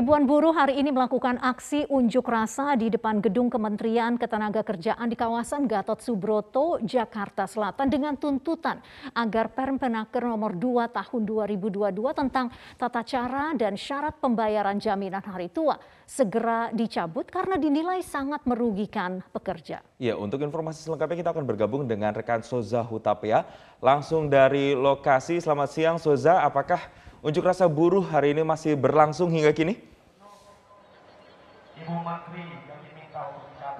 Ribuan buruh hari ini melakukan aksi unjuk rasa di depan gedung Kementerian Ketenagakerjaan di kawasan Gatot Subroto, Jakarta Selatan dengan tuntutan agar Permenaker nomor 2 tahun 2022 tentang tata cara dan syarat pembayaran jaminan hari tua segera dicabut karena dinilai sangat merugikan pekerja. Ya, untuk informasi selengkapnya kita akan bergabung dengan rekan Soza Hutapea langsung dari lokasi. Selamat siang Soza, apakah Unjuk rasa buruh hari ini masih berlangsung hingga kini?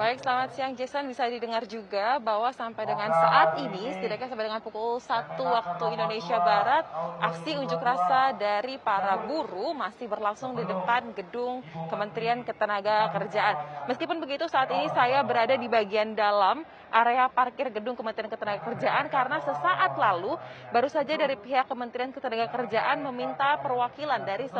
Baik, selamat siang Jason. Bisa didengar juga bahwa sampai dengan saat ini, setidaknya sampai dengan pukul 1 waktu Indonesia Barat, aksi unjuk rasa dari para buruh masih berlangsung di depan gedung Kementerian Ketenagakerjaan. Meskipun begitu, saat ini saya berada di bagian dalam area parkir gedung Kementerian Ketenagakerjaan karena sesaat lalu baru saja dari pihak Kementerian Ketenagakerjaan meminta perwakilan dari 10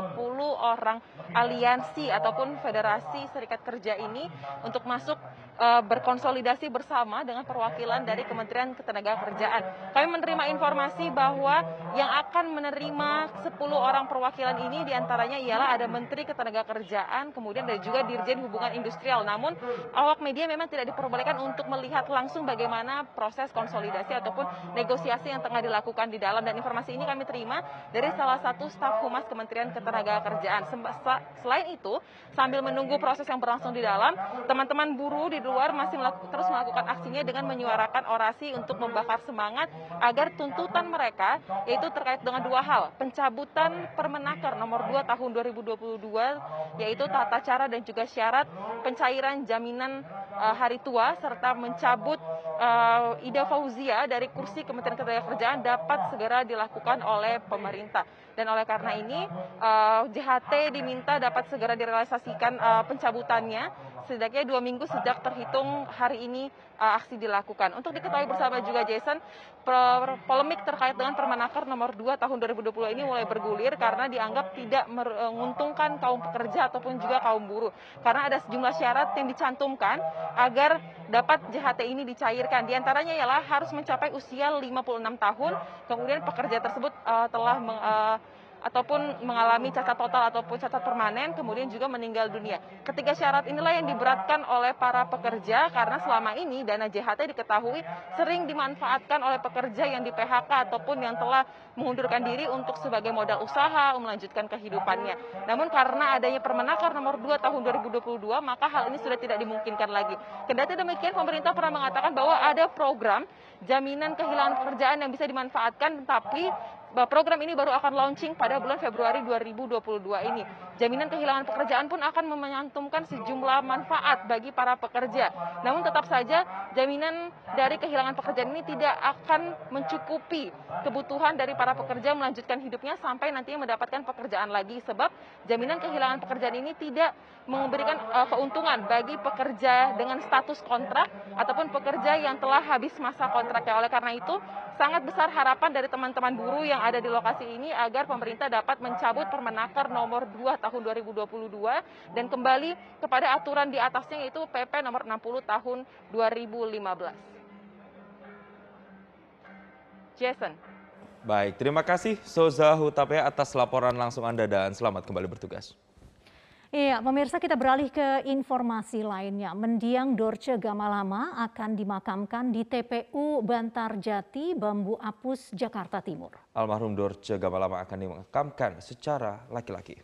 orang aliansi ataupun federasi serikat kerja ini untuk masuk berkonsolidasi bersama dengan perwakilan dari Kementerian Ketenagakerjaan. Kami menerima informasi bahwa yang akan menerima 10 orang perwakilan ini di antaranya ialah ada Menteri Ketenagakerjaan, kemudian ada juga Dirjen Hubungan Industrial. Namun awak media memang tidak diperbolehkan untuk melihat langsung bagaimana proses konsolidasi ataupun negosiasi yang tengah dilakukan di dalam. Dan informasi ini kami terima dari salah satu staf humas Kementerian Ketenagakerjaan. Selain itu, sambil menunggu proses yang berlangsung di dalam, teman-teman buruh di luar masih melaku, terus melakukan aksinya dengan menyuarakan orasi untuk membakar semangat agar tuntutan mereka yaitu terkait dengan dua hal, pencabutan Permenaker nomor 2 tahun 2022 yaitu tata cara dan juga syarat pencairan jaminan uh, hari tua serta mencabut uh, Ida Fauzia dari kursi Kementerian Ketenagakerjaan dapat segera dilakukan oleh pemerintah. Dan oleh karena ini uh, JHT diminta dapat segera direalisasikan uh, pencabutannya setidaknya dua minggu sejak terhitung hari ini uh, aksi dilakukan. Untuk diketahui bersama juga Jason, polemik terkait dengan Permenaker nomor 2 tahun 2020 ini mulai bergulir karena dianggap tidak menguntungkan kaum pekerja ataupun juga kaum buruh. Karena ada sejumlah syarat yang dicantumkan agar dapat JHT ini dicairkan. Di antaranya ialah harus mencapai usia 56 tahun, kemudian pekerja tersebut uh, telah meng, uh, ataupun mengalami cacat total ataupun cacat permanen, kemudian juga meninggal dunia. Ketiga syarat inilah yang diberatkan oleh para pekerja karena selama ini dana JHT diketahui sering dimanfaatkan oleh pekerja yang di PHK ataupun yang telah mengundurkan diri untuk sebagai modal usaha melanjutkan kehidupannya. Namun karena adanya Permenaker nomor 2 tahun 2022, maka hal ini sudah tidak dimungkinkan lagi. Kendati demikian, pemerintah pernah mengatakan bahwa ada program jaminan kehilangan pekerjaan yang bisa dimanfaatkan, tapi program ini baru akan launching pada bulan Februari 2022 ini. Jaminan kehilangan pekerjaan pun akan menyantumkan sejumlah manfaat bagi para pekerja. Namun tetap saja jaminan dari kehilangan pekerjaan ini tidak akan mencukupi kebutuhan dari para pekerja melanjutkan hidupnya sampai nantinya mendapatkan pekerjaan lagi sebab jaminan kehilangan pekerjaan ini tidak memberikan uh, keuntungan bagi pekerja dengan status kontrak ataupun pekerja yang telah habis masa kontraknya. Oleh karena itu, sangat besar harapan dari teman-teman buruh yang ada di lokasi ini agar pemerintah dapat mencabut Permenaker nomor 2 tahun 2022 dan kembali kepada aturan di atasnya yaitu PP nomor 60 tahun 2015. Jason. Baik, terima kasih Soza Hutapea atas laporan langsung Anda dan selamat kembali bertugas. Iya, pemirsa kita beralih ke informasi lainnya. Mendiang Dorce Gamalama akan dimakamkan di TPU Bantar Jati, Bambu Apus, Jakarta Timur. Almarhum Dorce Gamalama akan dimakamkan secara laki-laki.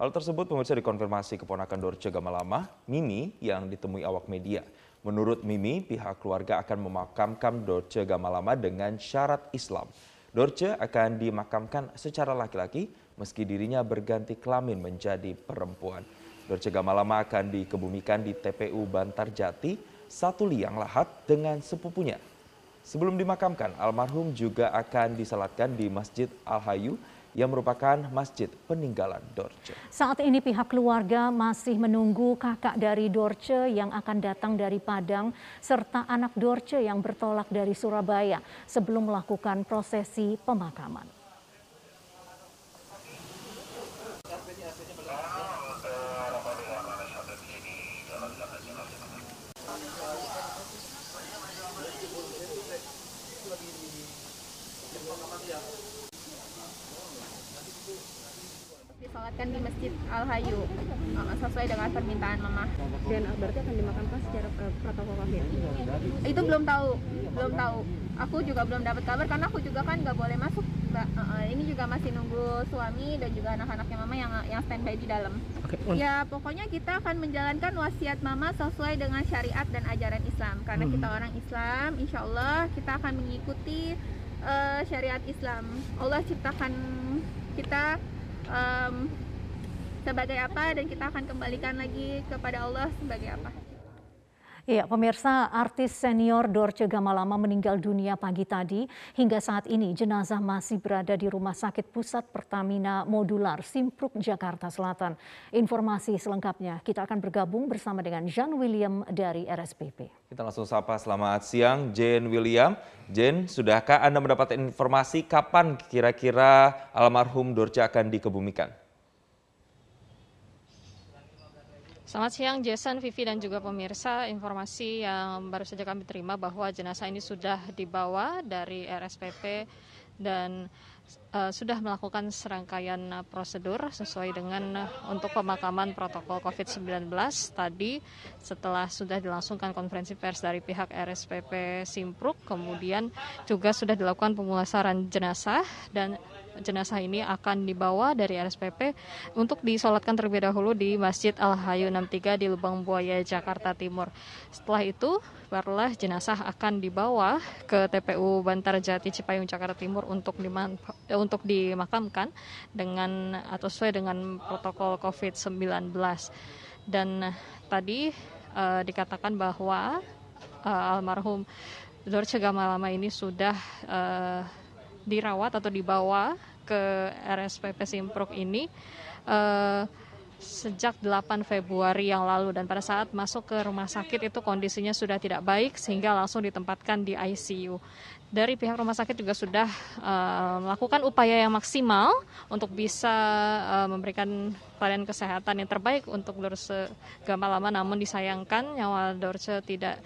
Hal tersebut pemirsa dikonfirmasi keponakan Dorce Gamalama, Mimi, yang ditemui awak media. Menurut Mimi, pihak keluarga akan memakamkan Dorce Gamalama dengan syarat Islam. Dorce akan dimakamkan secara laki-laki meski dirinya berganti kelamin menjadi perempuan. Dorce Gamalama akan dikebumikan di TPU Bantar Jati, satu liang lahat dengan sepupunya. Sebelum dimakamkan, almarhum juga akan disalatkan di Masjid Al-Hayu yang merupakan masjid peninggalan Dorce. Saat ini pihak keluarga masih menunggu kakak dari Dorce yang akan datang dari Padang serta anak Dorce yang bertolak dari Surabaya sebelum melakukan prosesi pemakaman. Disolatkan di Masjid Al Hayu uh, sesuai dengan permintaan mama. Dan uh, berarti akan dimakamkan secara uh, protokol COVID. Itu belum tahu, belum tahu. Aku juga belum dapat kabar karena aku juga kan nggak boleh masuk. Mbak. Uh, uh, ini juga masih nunggu suami dan juga anak-anaknya mama yang yang standby di dalam. Oke. Ya pokoknya kita akan menjalankan wasiat mama sesuai dengan syariat dan ajaran Islam. Karena Hmm. kita orang Islam, insya Allah kita akan mengikuti uh, syariat Islam. Allah ciptakan kita um, sebagai apa dan kita akan kembalikan lagi kepada Allah sebagai apa. Iya, pemirsa artis senior Dorce Gamalama meninggal dunia pagi tadi. Hingga saat ini jenazah masih berada di Rumah Sakit Pusat Pertamina Modular Simpruk Jakarta Selatan. Informasi selengkapnya kita akan bergabung bersama dengan Jean William dari RSPP. Kita langsung sapa selamat siang Jane William. Jane, sudahkah Anda mendapatkan informasi kapan kira-kira almarhum Dorce akan dikebumikan? Selamat siang Jason, Vivi dan juga pemirsa. Informasi yang baru saja kami terima bahwa jenazah ini sudah dibawa dari RSPP dan uh, sudah melakukan serangkaian prosedur sesuai dengan uh, untuk pemakaman protokol COVID-19 tadi setelah sudah dilangsungkan konferensi pers dari pihak RSPP Simpruk kemudian juga sudah dilakukan pemulasaran jenazah dan jenazah ini akan dibawa dari RSPP untuk disolatkan terlebih dahulu di Masjid Al Hayu 63 di Lubang Buaya, Jakarta Timur. Setelah itu, barulah jenazah akan dibawa ke TPU Bantar Jati Cipayung, Jakarta Timur untuk eh, untuk dimakamkan dengan atau sesuai dengan protokol COVID-19. Dan tadi eh, dikatakan bahwa eh, almarhum Dorce Gamalama ini sudah eh, dirawat atau dibawa ke RSPP Simpruk ini eh, sejak 8 Februari yang lalu. Dan pada saat masuk ke rumah sakit itu kondisinya sudah tidak baik sehingga langsung ditempatkan di ICU. Dari pihak rumah sakit juga sudah eh, melakukan upaya yang maksimal untuk bisa eh, memberikan pelayanan kesehatan yang terbaik untuk Dorce Gamalama namun disayangkan nyawa Dorce tidak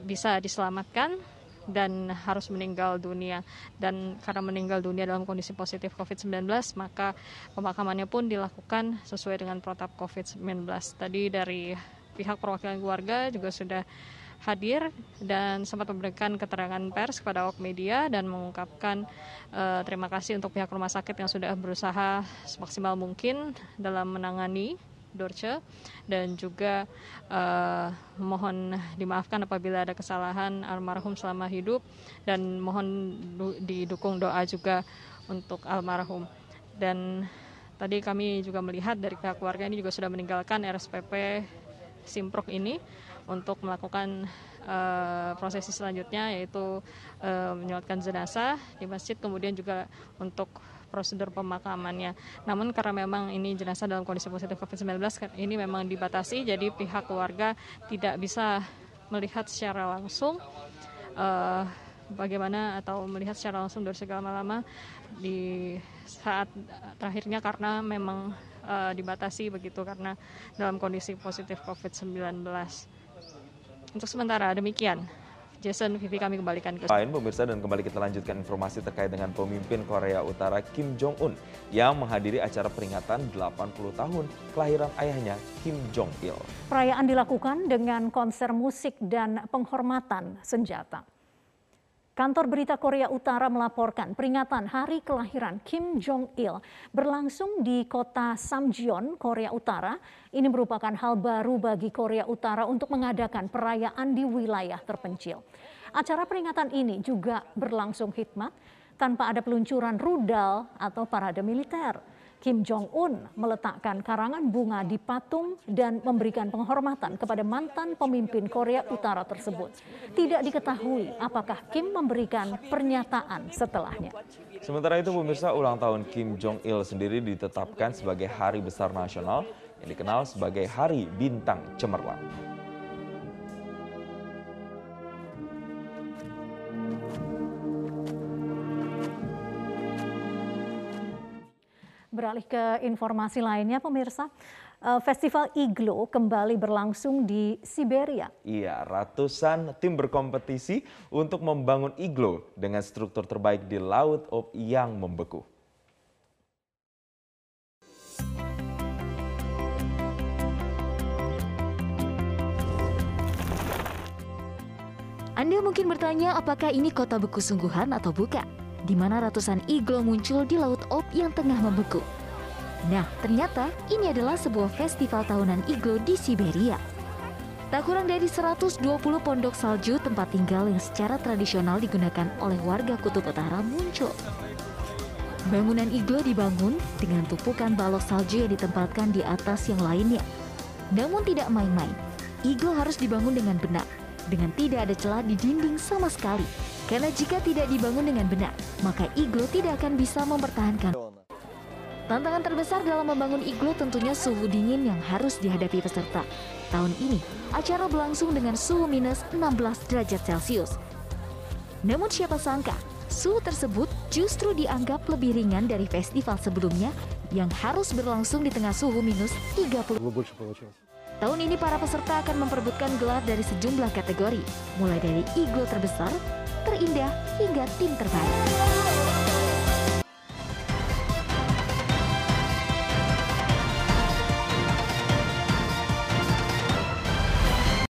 bisa diselamatkan dan harus meninggal dunia. Dan karena meninggal dunia dalam kondisi positif COVID-19 maka pemakamannya pun dilakukan sesuai dengan protap COVID-19 tadi dari pihak perwakilan keluarga juga sudah hadir dan sempat memberikan keterangan pers kepada awak media dan mengungkapkan eh, terima kasih untuk pihak rumah sakit yang sudah berusaha semaksimal mungkin dalam menangani Dorce. Dan juga eh, mohon dimaafkan apabila ada kesalahan almarhum selama hidup. Dan mohon du- didukung doa juga untuk almarhum. Dan tadi kami juga melihat dari pihak keluarga ini juga sudah meninggalkan RSPP Simprok ini untuk melakukan eh, prosesi selanjutnya yaitu eh, menyolatkan jenazah di masjid kemudian juga untuk prosedur pemakamannya. Namun karena memang ini jenazah dalam kondisi positif COVID-19 kan ini memang dibatasi jadi pihak keluarga tidak bisa melihat secara langsung eh, bagaimana atau melihat secara langsung dari segala lama di saat terakhirnya karena memang eh, dibatasi begitu karena dalam kondisi positif COVID-19. Untuk sementara demikian. Jason, Vivi kami kembalikan ke Lain pemirsa dan kembali kita lanjutkan informasi terkait dengan pemimpin Korea Utara Kim Jong Un yang menghadiri acara peringatan 80 tahun kelahiran ayahnya Kim Jong Il. Perayaan dilakukan dengan konser musik dan penghormatan senjata. Kantor Berita Korea Utara melaporkan peringatan hari kelahiran Kim Jong Il berlangsung di kota Samjeon, Korea Utara. Ini merupakan hal baru bagi Korea Utara untuk mengadakan perayaan di wilayah terpencil. Acara peringatan ini juga berlangsung hikmat tanpa ada peluncuran rudal atau parade militer. Kim Jong-un meletakkan karangan bunga di patung dan memberikan penghormatan kepada mantan pemimpin Korea Utara tersebut. Tidak diketahui apakah Kim memberikan pernyataan setelahnya. Sementara itu pemirsa ulang tahun Kim Jong Il sendiri ditetapkan sebagai hari besar nasional yang dikenal sebagai Hari Bintang Cemerlang. beralih ke informasi lainnya, pemirsa. Eh, Festival Iglo kembali berlangsung di Siberia. Iya, ratusan tim berkompetisi untuk membangun iglo dengan struktur terbaik di laut yang membeku. Anda mungkin bertanya apakah ini kota beku sungguhan atau bukan, di mana ratusan iglo muncul di laut op yang tengah membeku. Nah, ternyata ini adalah sebuah festival tahunan iglo di Siberia. Tak kurang dari 120 pondok salju tempat tinggal yang secara tradisional digunakan oleh warga kutub utara muncul. Bangunan iglo dibangun dengan tumpukan balok salju yang ditempatkan di atas yang lainnya. Namun tidak main-main, iglo harus dibangun dengan benar, dengan tidak ada celah di dinding sama sekali. Karena jika tidak dibangun dengan benar, maka iglo tidak akan bisa mempertahankan. Tantangan terbesar dalam membangun iglo tentunya suhu dingin yang harus dihadapi peserta. Tahun ini, acara berlangsung dengan suhu minus 16 derajat Celcius. Namun siapa sangka, suhu tersebut justru dianggap lebih ringan dari festival sebelumnya yang harus berlangsung di tengah suhu minus 30. Tahun ini para peserta akan memperebutkan gelar dari sejumlah kategori, mulai dari iglo terbesar, terindah, hingga tim terbaik.